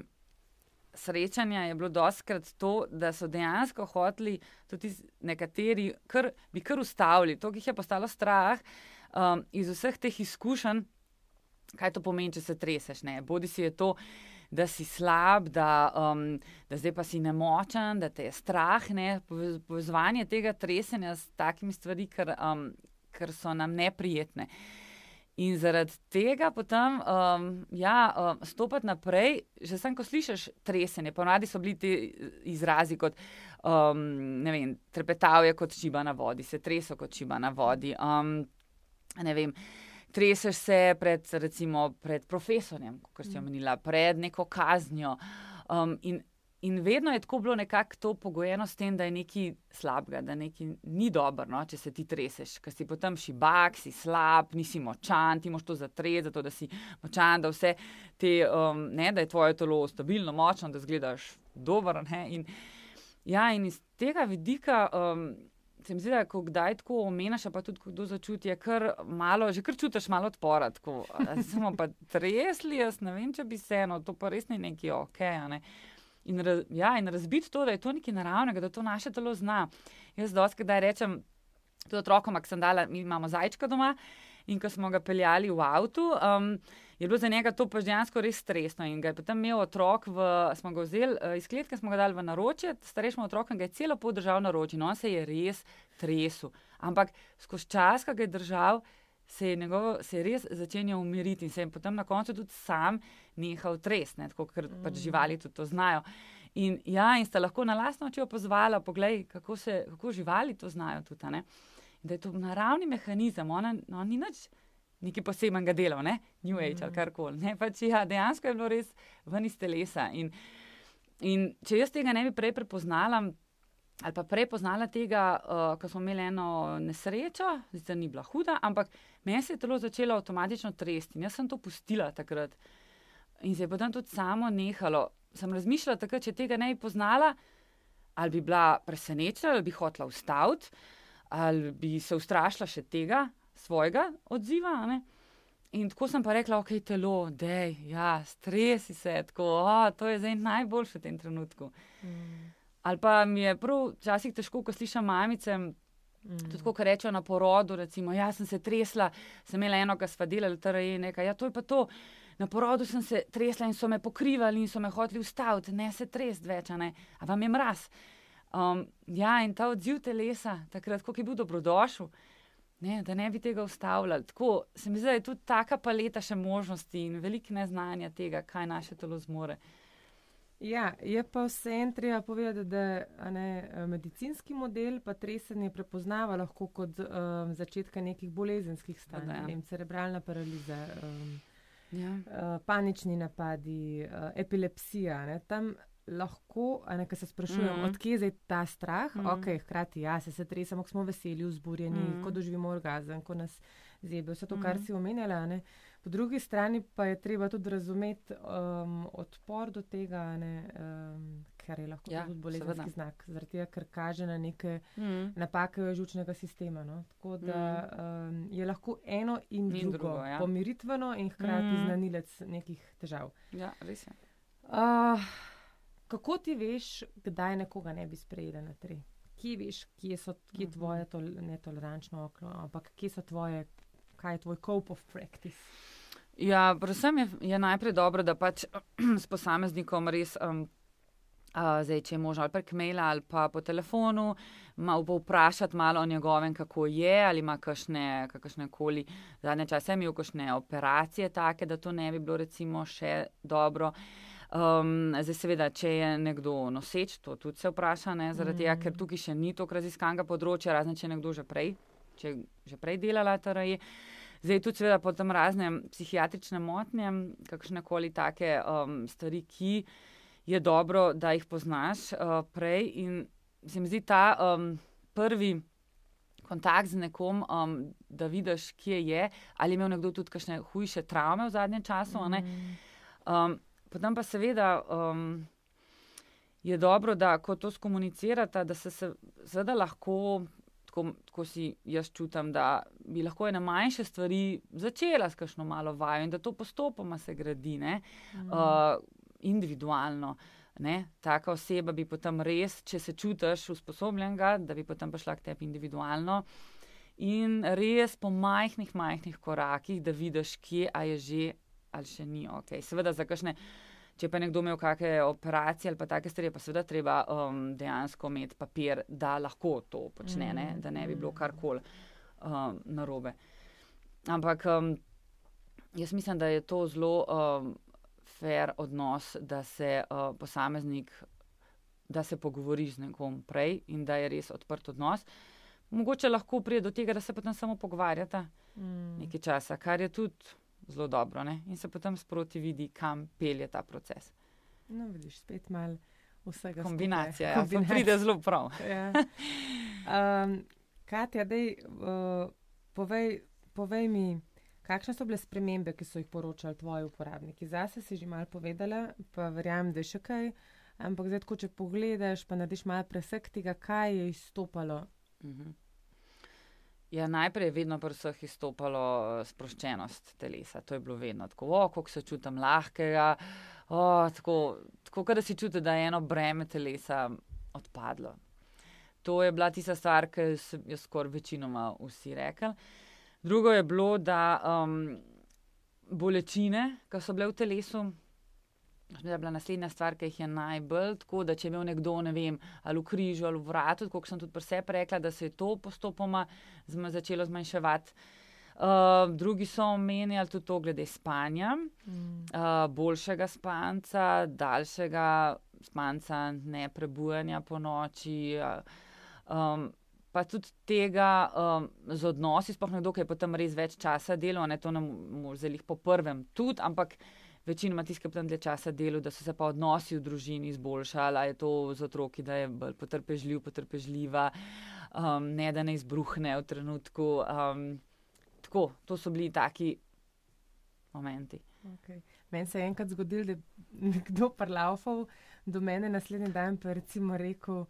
Srečanja je bilo doskrat to, da so dejansko hoteli tudi nekateri, kar bi kar ustavili, to, jih je postalo strah, uh, um, iz vseh teh izkušenj, kaj to pomeni, če se treseš. Ne? Bodi si je to, da si slab, da, um, da zdaj pa si nemočen, da te je strah, ne? povezovanje tega tresenja s takimi stvarmi, ker, um, ker so nam neprijetne. In zaradi tega potem, um, ja, um, stopiti naprej, že sem, ko slišiš tresenje, ponadi so bili ti izrazi kot, um, ne vem, trepetav je kot čiba na vodi, se treso kot čiba na vodi. Um, ne vem. Treseš se pred, recimo, pred profesorjem, kot si mm. omenila, pred neko kaznjo. Um, in, in vedno je tako bilo nekako to pogojeno s tem, da je nekaj slabega, da nekaj ni dobro, no, če se ti treseš, ker si potem šibak, si slab, nisi močan, ti moš to zatreti, zato da si močan, da, te, um, ne, da je tvoje telo stabilno, močno, da zgledaš dobro. In, ja, in iz tega vidika. Um, se mi zdi, da ko kdaj tako omeniš, pa tudi kdo začuti, je kar malo, že kar čutiš malo odpora. Samo pa tresli, jaz ne vem, če bi se eno, to pa res ni neki ok. Ne? In, raz, ja, in razbiti to, da je to nekaj naravnega, da to naše telo zna. Jaz dosti kdaj rečem, tudi otrokom, ki sem dala, mi imamo zajčka doma in ko smo ga peljali v avtu. Um, je bilo za njega to pač dejansko res stresno. In ga je potem imel otrok, v, smo ga vzeli uh, iz kletke, smo ga dali v naročje, starejšemu otroku in ga je celo pot držal na roči. No, on se je res tresel. Ampak skozi čas, ki ga je držal, se je, njegovo, se je res začenjal umiriti in se je potem na koncu tudi sam nehal tresne, tako ker pač mm. živali tudi to znajo. In, ja, in sta lahko na lastno oči opozvala, poglej, kako, se, kako živali to znajo tudi. Da je to naravni mehanizem, ona, ona ni nič nekaj posebnega dela, ne? New Age mm. ali karkoli. Pač, ja, dejansko je bilo res ven iz telesa. In, in če jaz tega ne bi prej prepoznala, ali pa prej poznala tega, uh, ko smo imeli eno nesrečo, zdaj ni bila huda, ampak meni se je telo začelo avtomatično tresti in jaz sem to pustila takrat. In se je potem tudi samo nehalo. Sem razmišljala takrat, če tega ne bi poznala, ali bi bila presenečena, ali bi hotela ustaviti. ali bi se ustrašila še tega svojega odziva. Ne? In tako sem pa rekla, ok, telo, dej, ja, stresi se, tako, o, to je zdaj najboljše v tem trenutku. Mm. Ali pa mi je prav včasih težko, ko slišim mamice, mm. tudi ko rečejo na porodu, recimo, ja, sem se tresla, sem imela eno, kar sva delali, torej nekaj, ja, to je pa to. Na porodu sem se tresla in so me pokrivali in so me hoteli ustaviti, ne se trest več, a, a vam je mraz. Um, ja, in ta odziv telesa, takrat, ko je bil dobrodošel, ne, da ne bi tega ustavljali. Tako se mi zdi, da je tudi taka paleta še možnosti in veliko neznanja tega, kaj naše telo zmore. Ja, je pa vse en treba povedati, da ne, medicinski model pa tresenje prepoznava lahko kot um, začetka nekih bolezenskih stanj, ja. cerebralna paraliza. Um, ja. uh, panični napadi, uh, epilepsija. Ne, tam lahko, nekaj se sprašujem, mm -hmm. odkje je ta strah. Mm -hmm. Ok, hkrati, ja, se, se tresemo, ko smo veseli, vzburjeni, mm -hmm. ko doživimo orgazem, ko nas zebe, vse to, kar mm -hmm. si omenjala. Ne. Po drugi strani pa je treba tudi razumeti um, odpor do tega, ne, um, kar je lahko ja, tudi bolezenski znak, zaradi tega, ker kaže na neke mm. napake žučnega sistema. No? Tako da mm. um, je lahko eno in, in drugo, drugo ja. pomiritveno in hkrati mm. znanilec nekih težav. Ja, res je. Uh, kako ti veš, kdaj nekoga ne bi sprejela na tri? Kje veš, kje, so, kje je mhm. tvoje tol, netolerančno okno, ampak kje so tvoje, kaj je tvoj cope of practice? Ja, predvsem je, je najprej dobro, da pač s posameznikom res um, Uh, zdaj, če je možno ali prek maila ali pa po telefonu, malo povprašati malo o njegovem, kako je, ali ima kakšne, kakšne koli zadnje čase, imel kakšne operacije take, da to ne bi bilo recimo še dobro. Um, zdaj, seveda, če je nekdo noseč, to tudi se vpraša, ne, zaradi tega, mm. ker tukaj še ni toliko raziskanega področja, razen če je nekdo že prej, če že prej delala TRJ. Zdaj, tudi seveda potem razne psihiatrične motnje, kakšne koli take um, stvari, ki je dobro, da jih poznaš uh, prej. In se mi zdi ta um, prvi kontakt z nekom, um, da vidiš, kje je, ali je imel nekdo tudi kakšne hujše travme v zadnjem času. Mm. Um, potem pa seveda. Um, Je dobro, da ko to skomunicirate, da se seveda lahko, tako, tako si jaz čutim, da bi lahko ena manjša stvar začela s kakšno malo vajo in da to postopoma se gradi. Mm. Uh, individualno. Ne? Taka oseba bi potem res, če se čutiš usposobljenega, da bi potem prišla k tebi individualno in res po majhnih, majhnih korakih, da vidiš, kje je že ali še ni ok. Seveda, za kakšne, če pa nekdo imel kakšne operacije ali pa take stvari, pa seveda treba um, dejansko imeti papir, da lahko to počne, ne? da ne bi bilo karkoli um, narobe. Ampak um, jaz mislim, da je to zelo. Um, fair odnos, da se uh, posameznik, da se pogovori z nekom prej in da je res odprt odnos. Mogoče lahko pride do tega, da se potem samo pogovarjata mm. nekaj časa, kar je tudi zelo dobro, ne? in se potem sproti vidi, kam pelje ta proces. No, vidiš, spet malo vsega. Kombinacija, ja, Kombinacija. pride zelo prav. ja. um, Katja, dej, uh, povej, povej mi. Kakšne so bile spremembe, ki so jih poročali tvoji uporabniki? Zase si že malo povedala, pa verjamem, da je še kaj. Ampak zdaj, ko če pogledaš, pa narediš malo presek tega, kaj je izstopalo. Uh mhm. -huh. Ja, najprej je vedno pri vseh izstopalo eh, sproščenost telesa. To je bilo vedno tako, kako se čutim lahkega, o, tako, tako da si čutim, da je eno breme telesa odpadlo. To je bila tista stvar, ki so jo skoraj večinoma vsi rekli. Drugo je bilo, da um, bolečine, ki so bile v telesu, je bila naslednja stvar, ki jih je najbolj. Tako da, če je imel nekdo, ne vem, ali v križu ali v vratu, kot sem tudi pri sebi rekla, da se je to postopoma zma začelo zmanjševati. Uh, drugi so omenjali tudi to glede spanja, mm. uh, boljšega spanca, daljšega spanca, ne prebujanja po noči. Uh, um, pa tudi tega um, z odnosi, sploh nekdo, ki je potem res več časa delal, ne to nam zelo po prvem tudi, ampak večinoma tisti, ki potem dlje časa delal, da so se pa odnosi v družini izboljšali, je to z otroki, da je bolj potrpežljiv, potrpežljiva, um, ne da ne izbruhne v trenutku. Um, tako, to so bili taki momenti. Okay. Meni se je enkrat zgodilo, da je nekdo parlaufal do mene naslednji dan, pa recimo rekel,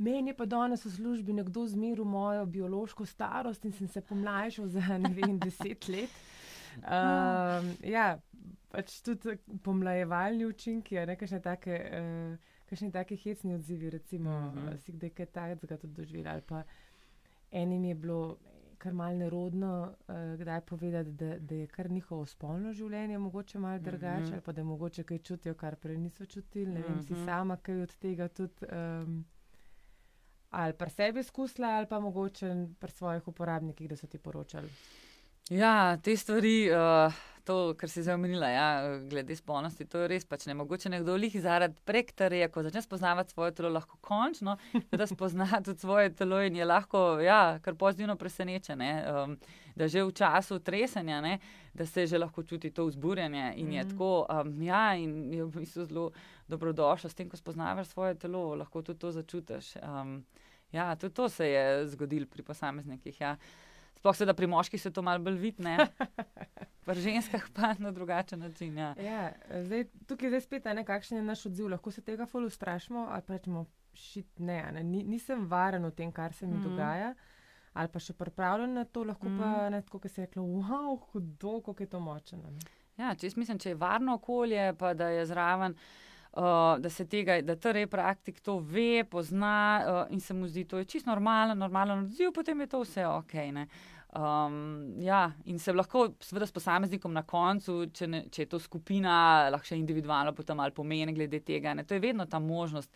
Meni je pa danes v službi nekdo zmeril mojo biološko starost in sem se pomlajšal za ne vem, deset let. Um, ja, pač tudi pomlajevalni učinki, ne kakšne take, uh, kakšne take hecni odzivi, recimo, uh -huh. si kdaj kaj takega tudi doživeli. Ali pa enim je bilo kar mal nerodno, uh, kdaj povedati, da, da je kar njihovo spolno življenje mogoče malo drugače, uh -huh. ali pa da mogoče kaj čutijo, kar prej niso čutili. Ne vem, uh -huh. si sama kaj od tega tudi. Um, Ali pri sebi izkusila, ali pa mogoče pri svojih uporabnikih, da so ti poročali. Ja, te stvari, uh, to, kar si zdaj omenila, ja, glede spolnosti, to je res pač ne mogoče nekdo lih zaradi prek tega, ko začne spoznavati svoje telo, lahko končno, da spozna tudi svoje telo in je lahko, ja, kar pozitivno presenečen. Um, da že v času tresenja, ne, da se že lahko čuti to vzburjanje in mm -hmm. je mhm. tako, um, ja, in je v bistvu zelo dobrodošlo s tem, ko spoznavaš svoje telo, lahko tudi to začutiš. Um, ja, tudi to se je zgodilo pri posameznikih. Ja. Sploh se da pri moških se to malo bolj vidi, pri ženskah pa na drugačen način. Ja. Ja, zdaj, tukaj je zdaj spet ne, kakšen je naš odziv. Lahko se tega fulu strašimo ali pa rečemo, šit ne, ne, nisem varen v tem, kar se mi mm. dogaja. Ali pa še pripravljen na to, lahko mm. pa mhm. ne tako, kot se je reklo, wow, hudo, kako je to močno. Ja, če jaz mislim, če je varno okolje, pa da je zraven. Uh, da se tega, da ta repraktik to ve, pozna uh, in se mu zdi, da je čisto normalen, normalen odziv, potem je to vse ok. Um, ja, in se lahko, seveda, s posameznikom na koncu, če, ne, če je to skupina, lahko še individualno, potem ali pomeni glede tega. Ne, to je vedno ta možnost,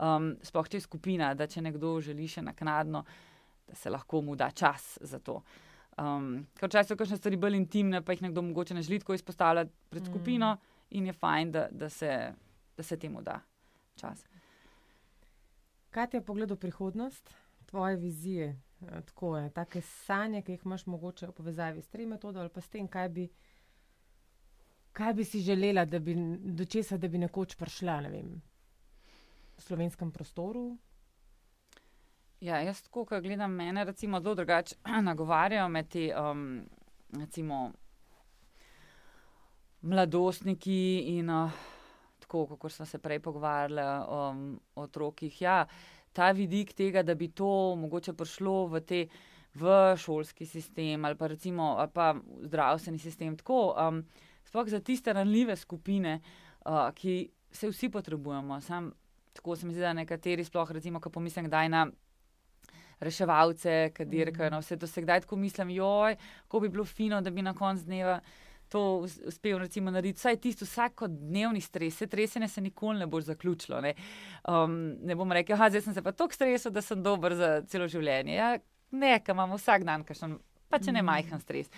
um, sploh če je skupina, da če nekdo želi še naknadno, da se lahko mu da čas za to. Um, ker včasih so kakšne stvari bolj intimne, pa jih nekdo mogoče ne želi tako izpostavljati pred skupino, mm. in je fajn, da, da se da se temu da čas. Kaj ti je pogled v prihodnost, tvoje vizije, eh, tako je, take sanje, ki jih imaš mogoče v povezavi s tem metodom ali pa s tem, kaj bi, kaj bi si želela, da bi do česa, da bi nekoč prišla, ne vem, v slovenskem prostoru? Ja, jaz tako, ko gledam mene, recimo, zelo drugače nagovarjajo me ti, um, recimo, mladostniki in uh, tako, kot smo se prej pogovarjali um, o otrokih. Ja, ta vidik tega, da bi to mogoče prišlo v te. V šolski sistem ali pa recimo ali pa zdravstveni sistem. Tako, um, sploh za tiste ranljive skupine, uh, ki se vsi potrebujemo. Sam, tako se mi zdi, da nekateri, sploh recimo, ko pomislim, da je na reševalce, kadirkajo, mm. no, vse to se kdaj tako mislim, joj, ko bi bilo fino, da bi na koncu dneva to uspel recimo, narediti, vsaj tisto vsakodnevni stres, se tresenje se nikoli ne bo zaključilo. Ne, um, ne bom rekel, da sem se pa tako stresel, da sem dober za celo življenje. Ja, ne, kam imamo vsak dan, kakšen, pa če ne mm. majhen stres.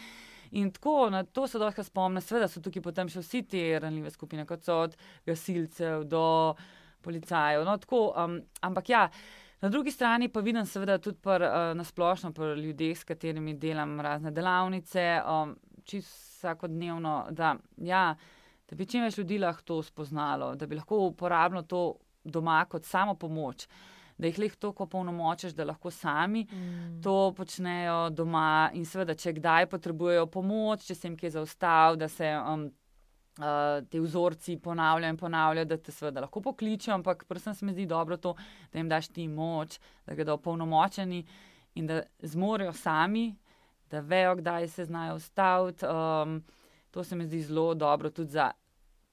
In tako, na to se lahko spomnim, seveda so tukaj potem še vsi te ranljive skupine, kot so od gasilcev do policajev. No, tako, um, ampak ja. Na drugi strani pa vidim, seveda, tudi pr, uh, na splošno pri ljudeh, s katerimi delam razne delavnice, um, čisto vsakodnevno, da, ja, da bi čim več ljudi lahko to spoznalo, da bi lahko uporabljalo to doma kot samo pomoč. Da jih lahko tako polnomočiš, da lahko sami mm. to počnejo doma, in seveda, če kdaj potrebujejo pomoč, če se jim kje zaustavi, da se um, uh, ti vzorci ponavljajo in ponavljajo, da te seveda lahko pokličijo, ampak predvsem se mi zdi dobro to, da jim daš ti moč, da gredo polnomočeni in da zmorejo sami da vejo, kdaj se znajo ustaviti. Um, to se mi zdi zelo dobro tudi za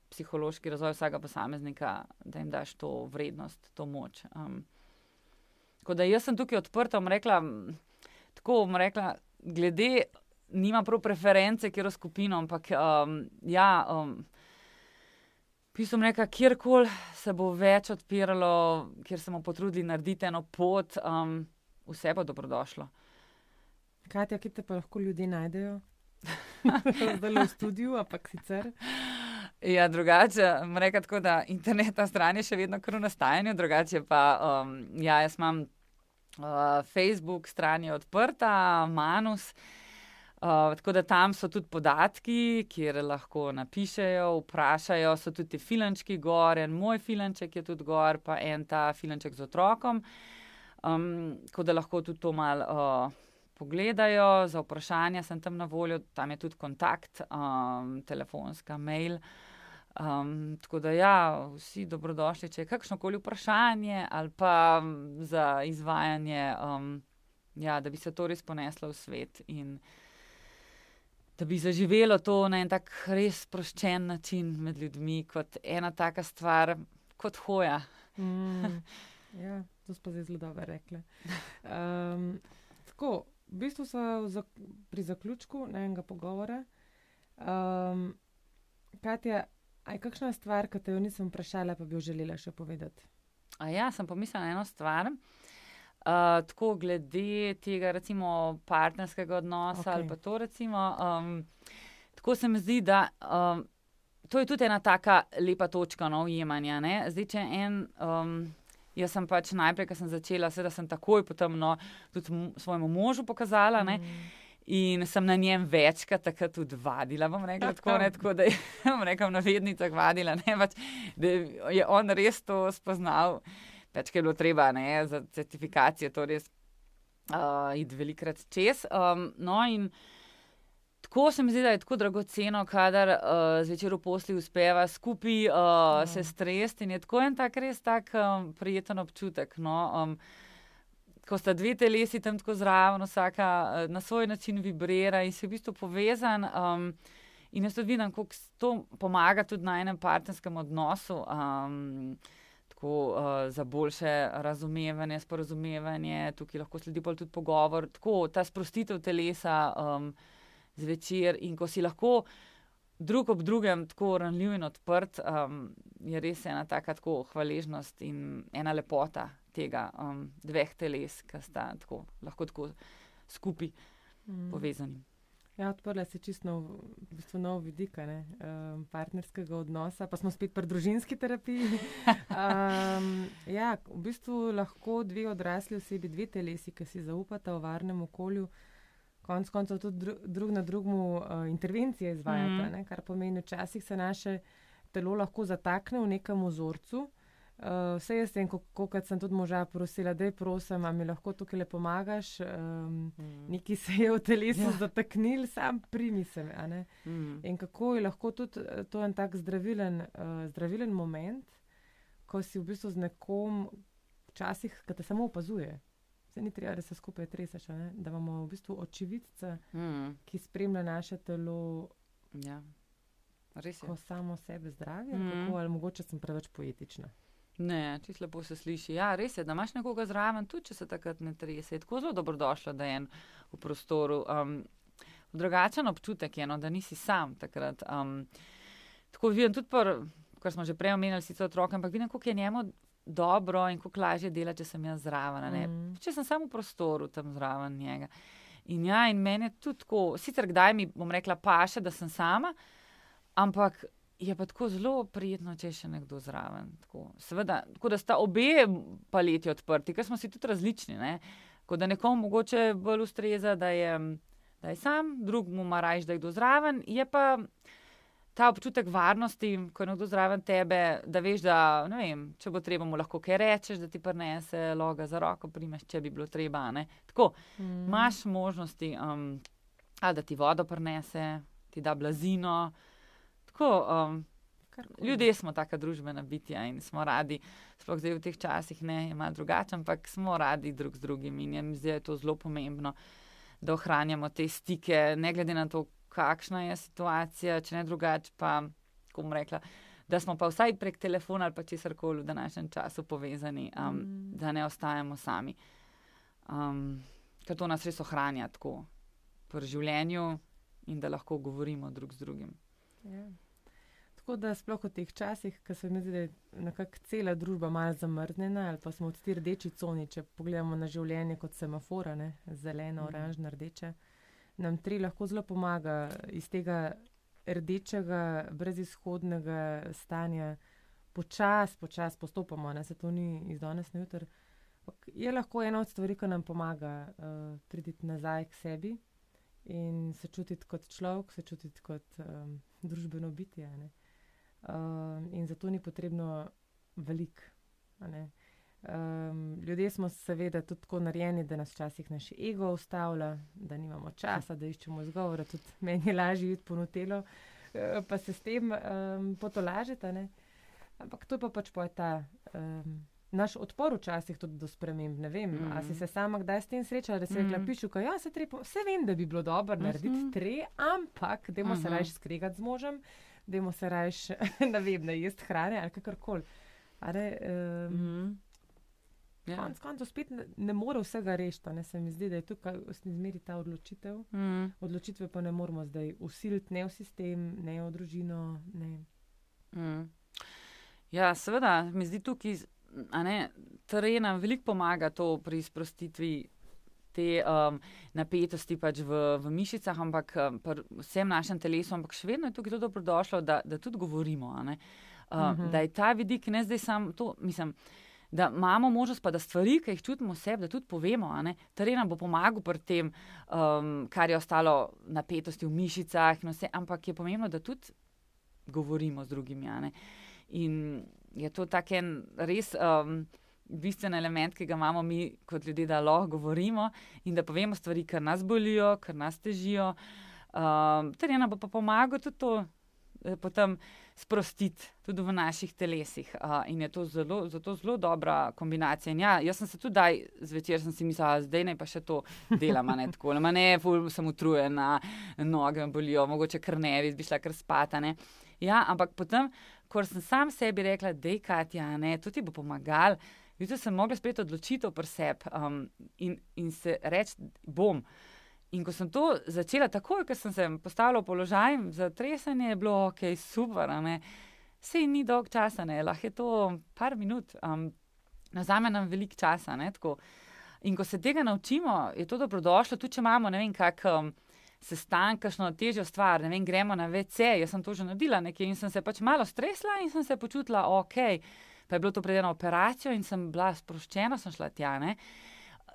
psihološki razvoj vsakega posameznika, da jim daš to vrednost, to moč. Um, tako da jaz sem tukaj odprta, bom rekla, tako bom rekla, glede. Nima prav preference, kjer je skupino, ampak um, ja, um, pisem reka, kjerkoli se bo več odpiralo, kjer se bomo potrudili narediti eno pot, um, vse bo dobrodošlo. Katja, kje te pa lahko ljudje najdejo? Zdaj v studiu, ampak sicer. Ja, drugače, reka tako, da internetna stran je še vedno kar v nastajanju, drugače pa, um, ja, jaz imam uh, Facebook stran je odprta, Manus. Uh, tako da tam so tudi podatki, kjer lahko napišejo, vprašajo, so tudi filančki gor, en moj filanček je tudi gor, pa en ta filanček z otrokom. Um, tako da lahko tudi to malo uh, pogledajo, za vprašanja sem tam na voljo, tam je tudi kontakt, um, telefonska, mail. Um, tako da, ja, vsi dobrodošli, če je kakšno koli vprašanje ali pa za izvajanje, um, ja, da bi se to res poneslo v svet in da bi zaživelo to na en tak res sproščen način med ljudmi, kot ena taka stvar, kot hoja. Mm, ja, to smo zdaj zelo dobro rekli. Um, tako, v bistvu smo pri zaključku enega pogovora. Um, Katja, aj kakšna stvar, ki te jo nisem vprašala, pa bi jo želela še povedati? A ja, sem pomislila na eno stvar. Uh, tako glede tega, recimo, partnerskega odnosa okay. ali pa to, recimo, um, tako se mi zdi, da um, to je tudi ena taka lepa točka no, ujemanja. Zdaj, če en. Um, Jaz sem pač najprej, ko sem začela, seveda sem takoj potem no, tudi svojemu možu pokazala. Mm. In sem na njem večkrat takrat tudi vadila, bom rekla, tako, ne, tako da je rekel, na vednicah vadila, ne, pač, da je on res to spoznal, pač, ker je bilo treba ne, za certifikacijo to res uh, iti velikrat čez. Um, no, in tako se mi zdi, da je tako dragoceno, kadar uh, zvečer v posli uspeva skupaj uh, ja. se stresti in je tako en tak res tak um, prijeten občutek. No, um, ko sta dve telesi tam tako zraven, vsaka eh, na svoj način vibrira in si v bistvu povezan. Um, in jaz tudi vidim, kako to pomaga tudi na enem partnerskem odnosu. Um, Tako, uh, za boljše razumevanje, sporozumevanje, tukaj lahko sledi tudi pogovor, tako ta sprostitev telesa um, zvečer in ko si lahko drug ob drugem tako ranljiv in odprt, um, je res ena taka hvaležnost in ena lepota, tega um, dveh teles, ki sta tako, lahko tako skupaj mm. povezani. Ja, odprla se čisto nov, v bistvu nov vidik um, partnerskega odnosa, pa smo spet pri družinski terapiji. Um, ja, v bistvu lahko dve odrasli osebi, dve telesi, ki si zaupata v varnem okolju, konc koncev tudi dru, drug na drugmu uh, intervencije izvajata, mm. kar pomeni, včasih se naše telo lahko zatakne v nekem ozorcu. Uh, vse jaz vem, kako sem tudi moža prosila, da je prosim, mi lahko tukaj le pomagaš. Um, mm. Neki se je v telesu ja. zataknil, sam primi se. Mm. In kako je lahko tudi eh, to en tak zdravilen, uh, zdravilen moment, ko si v bistvu z nekom, včasih, ki te samo opazuje. Se ni treba, da se skupaj treseš, da imamo v bistvu očividce, mm. ki spremlja naše telo. Ja. Ko samo sebe zdravi, mm. ali mogoče sem preveč poetična. Ne, čisto lepo se sliši. Ja, res je, da imaš nekoga zraven, tudi če se takrat ne trese. Tako zelo dobrodošlo, da je en v prostoru. Um, drugačen občutek je, no, da nisi sam takrat. Um, tako vidim tudi, par, kar smo že prej omenjali, sicer otroke, ampak vidim, kako je njemu dobro in kako lažje dela, če sem jaz zraven. Mm. Če sem samo v prostoru tam zraven njega. In ja, in meni je tudi tako, sicer kdaj mi bom rekla, paše, da sem sama, ampak je pa tako zelo prijetno, če je še nekdo zraven. Tako, seveda, tako da sta obe paleti odprti, ker smo si tudi različni. Ne? Ko da nekomu mogoče bolj ustreza, da je, da je sam, drug mu ima rajš, da je kdo zraven. Je pa ta občutek varnosti, ko je nekdo zraven tebe, da veš, da vem, če bo treba, mu lahko kaj rečeš, da ti prenese loga za roko, primeš, če bi bilo treba. Ne? Tako, mm. imaš možnosti, um, da ti vodo prenese, ti da blazino. Tako, um, ljudje smo taka družbena bitja in smo radi, sploh zdaj v teh časih ne, je malo drugače, ampak smo radi drug z drugim in zdi, da je to zelo pomembno, da ohranjamo te stike, ne glede na to, kakšna je situacija, če ne drugače, pa, kako bom rekla, da smo pa vsaj prek telefona ali pa česar koli v današnjem času povezani, um, mm. da ne ostajamo sami. Um, ker to nas res ohranja tako pri življenju in da lahko govorimo drug z drugim. Ja. Tako da sploh v teh časih, ko se mi zdi, da je nekako cela družba malo zamrznjena, ali pa smo v tej rdeči coni, če pogledamo na življenje kot semafora, ne? zelena, mm. oranžna, rdeča, nam tri lahko zelo pomaga iz tega rdečega, brezizhodnega stanja, počasi, počasi postopamo, da se to ni iz danes na jutr. Je lahko ena od stvari, ki nam pomaga uh, priti nazaj k sebi in se čutiti kot človek, se čutiti kot um, družbeno bitje. Um, in zato ni potrebno veliko. Um, ljudje smo seveda tudi tako narejeni, da nas včasih naš ego ustavlja, da nimamo časa, da iščemo izgovore. Tudi meni je lažje iti po notelo, uh, pa se s tem um, potolažite. Ampak to pa pač pa je ta. Um, Naš odpor včasih tudi do sprememb. Ne vem, mm. ali si se sama kdaj s tem srečala, da si rekla, mm. pišu, ja, se treba, vse vem, da bi bilo dobro narediti mm -hmm. tre, ampak dajmo mm -hmm. se mhm. raje skregati z možem, dajmo se raje, ne vem, ne jesti hrane ali kakorkoli. Um, mm -hmm. Ja. Konec koncev spet ne, ne more vsega rešiti. Ne se mi zdi, da je tukaj izmeri ta odločitev. Mm. Odločitve pa ne moramo zdaj usiliti ne v sistem, ne v družino. Ne. Mm. Ja, seveda, mi zdi tukaj, da terena veliko pomaga to pri sprostitvi. Te um, napetosti pač v, v mišicah, ampak um, vsem našem telesu, ampak še vedno je tukaj dobrodošlo, da, da tudi govorimo. Um, uh -huh. Da je ta vidik, ne zdaj samo to, mislim da imamo možnost, pa da stvari, ki jih čutimo sebi, da tudi povemo. Teren nam bo pomagal pri tem, um, kar je ostalo napetosti v mišicah, vse, ampak je pomembno, da tudi govorimo z drugimi. In je to tak en res. Um, Bistven element, ki ga imamo mi kot ljudje, da lahko govorimo in da povemo stvari, ki nas bolijo, ki nas težijo. Um, Ter ena bo pa pomagal tudi to, potem sprostiti tudi v naših telesih. Uh, in je to zelo, zato zelo dobra kombinacija. Ja, jaz sem se tudi daj zvečer, sem si mislila, zdaj naj pa še to delam, ne tako. Ma ne, ful sem utrujena, noge bolijo, mogoče kar ne, bi šla kar spatane. Ja, ampak potem, ko sem sam sebi rekla, da je Katja, ne, to ti bo pomagal. Videla sem mogla sprejeti odločitev pri sebi um, in, in se reči, bom. In ko sem to začela, takoj, ko sem se postavila v položaj za tresanje, je bilo ok, super. Sej ni dolg časa, ne? lahko je to par minut, um, za me nam veliko časa. In ko se tega naučimo, je to dobrodošlo, tudi če imamo ne vem, kak. Um, Sestanek, kakšno težjo stvar, ne vem, gremo na VC. Jaz sem to že naredila nekaj in sem se pač malo stresla in sem se počutila ok. Pa je bilo to pred eno operacijo in sem bila sproščena, sem šla tja. Ne?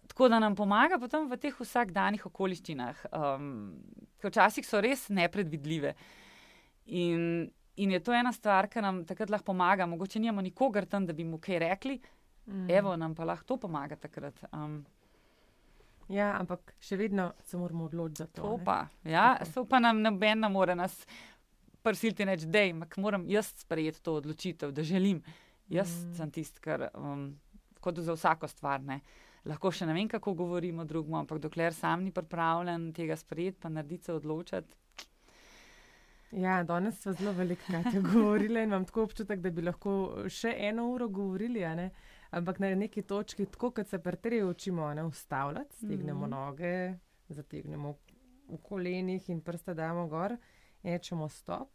Tako da nam pomaga potem v teh vsakdanjih okoliščinah, um, ki včasih so res nepredvidljive. In, in je to ena stvar, ki nam takrat lahko pomaga. Mogoče nimamo nikogar tam, da bi mu kaj rekli, mm. evo nam pa lahko to pomaga takrat. Um, ja, ampak še vedno se moramo odločiti za to. To pa, ja, so pa nam noben ne more nas prisiliti reči, da moram jaz sprejeti to odločitev, da želim. Jaz mm. sem tisti, kar um, kot za vsako stvar. Ne lahko še ne vem, kako govorimo drugemu, ampak dokler sam ni pripravljen tega sprejeti, pa narediti se odločiti. Ja, danes smo zelo veliko govorili in imam tako občutek, da bi lahko še eno uro govorili, ampak na neki točki, tako kot se pretreje, učimo ne ustavljati, stegnemo mm noge, zategnemo v kolenih in prste damo gor in rečemo stop.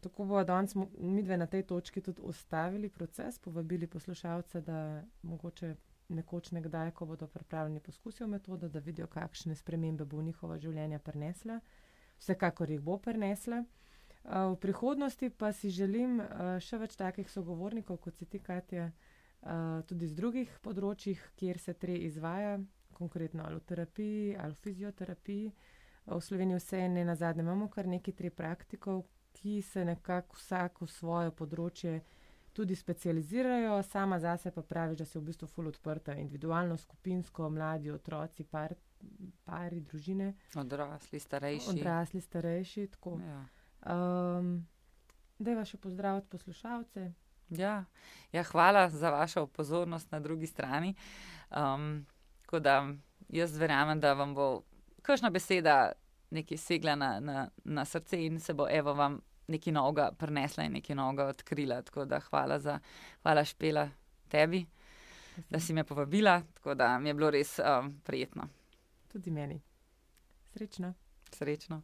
Tako bo danes mi dve na tej točki tudi ustavili proces, povabili poslušalce, da mogoče nekoč nekdaj, ko bodo pripravljeni poskusijo metodo, da vidijo, kakšne spremembe bo v njihova življenja prinesla. Vsekakor jih bo prinesla. V prihodnosti pa si želim še več takih sogovornikov, kot si ti, Katja, tudi z drugih področjih, kjer se tre izvaja, konkretno ali v terapiji ali v fizioterapiji. V Sloveniji vse ne na zadnje imamo kar nekaj tri praktikov, ki se nekako vsak v svoje področje tudi specializirajo, sama zase pa pravi, da se v bistvu ful odprta, individualno, skupinsko, mladi, otroci, par, pari, družine. Odrasli, starejši. Odrasli, starejši. Ja. Um, Deva še pozdraviti poslušalce. Ja. ja, hvala za vašo pozornost na drugi strani. Um, da, jaz verjamem, da vam bo kakšna beseda nekaj segla na, na, na srce in se bo evo vam nekaj novega prinesla in nekaj novega odkrila. Tako da hvala za, hvala špela tebi, da si me povabila, tako da mi je bilo res um, prijetno. Tudi meni. Srečno. Srečno.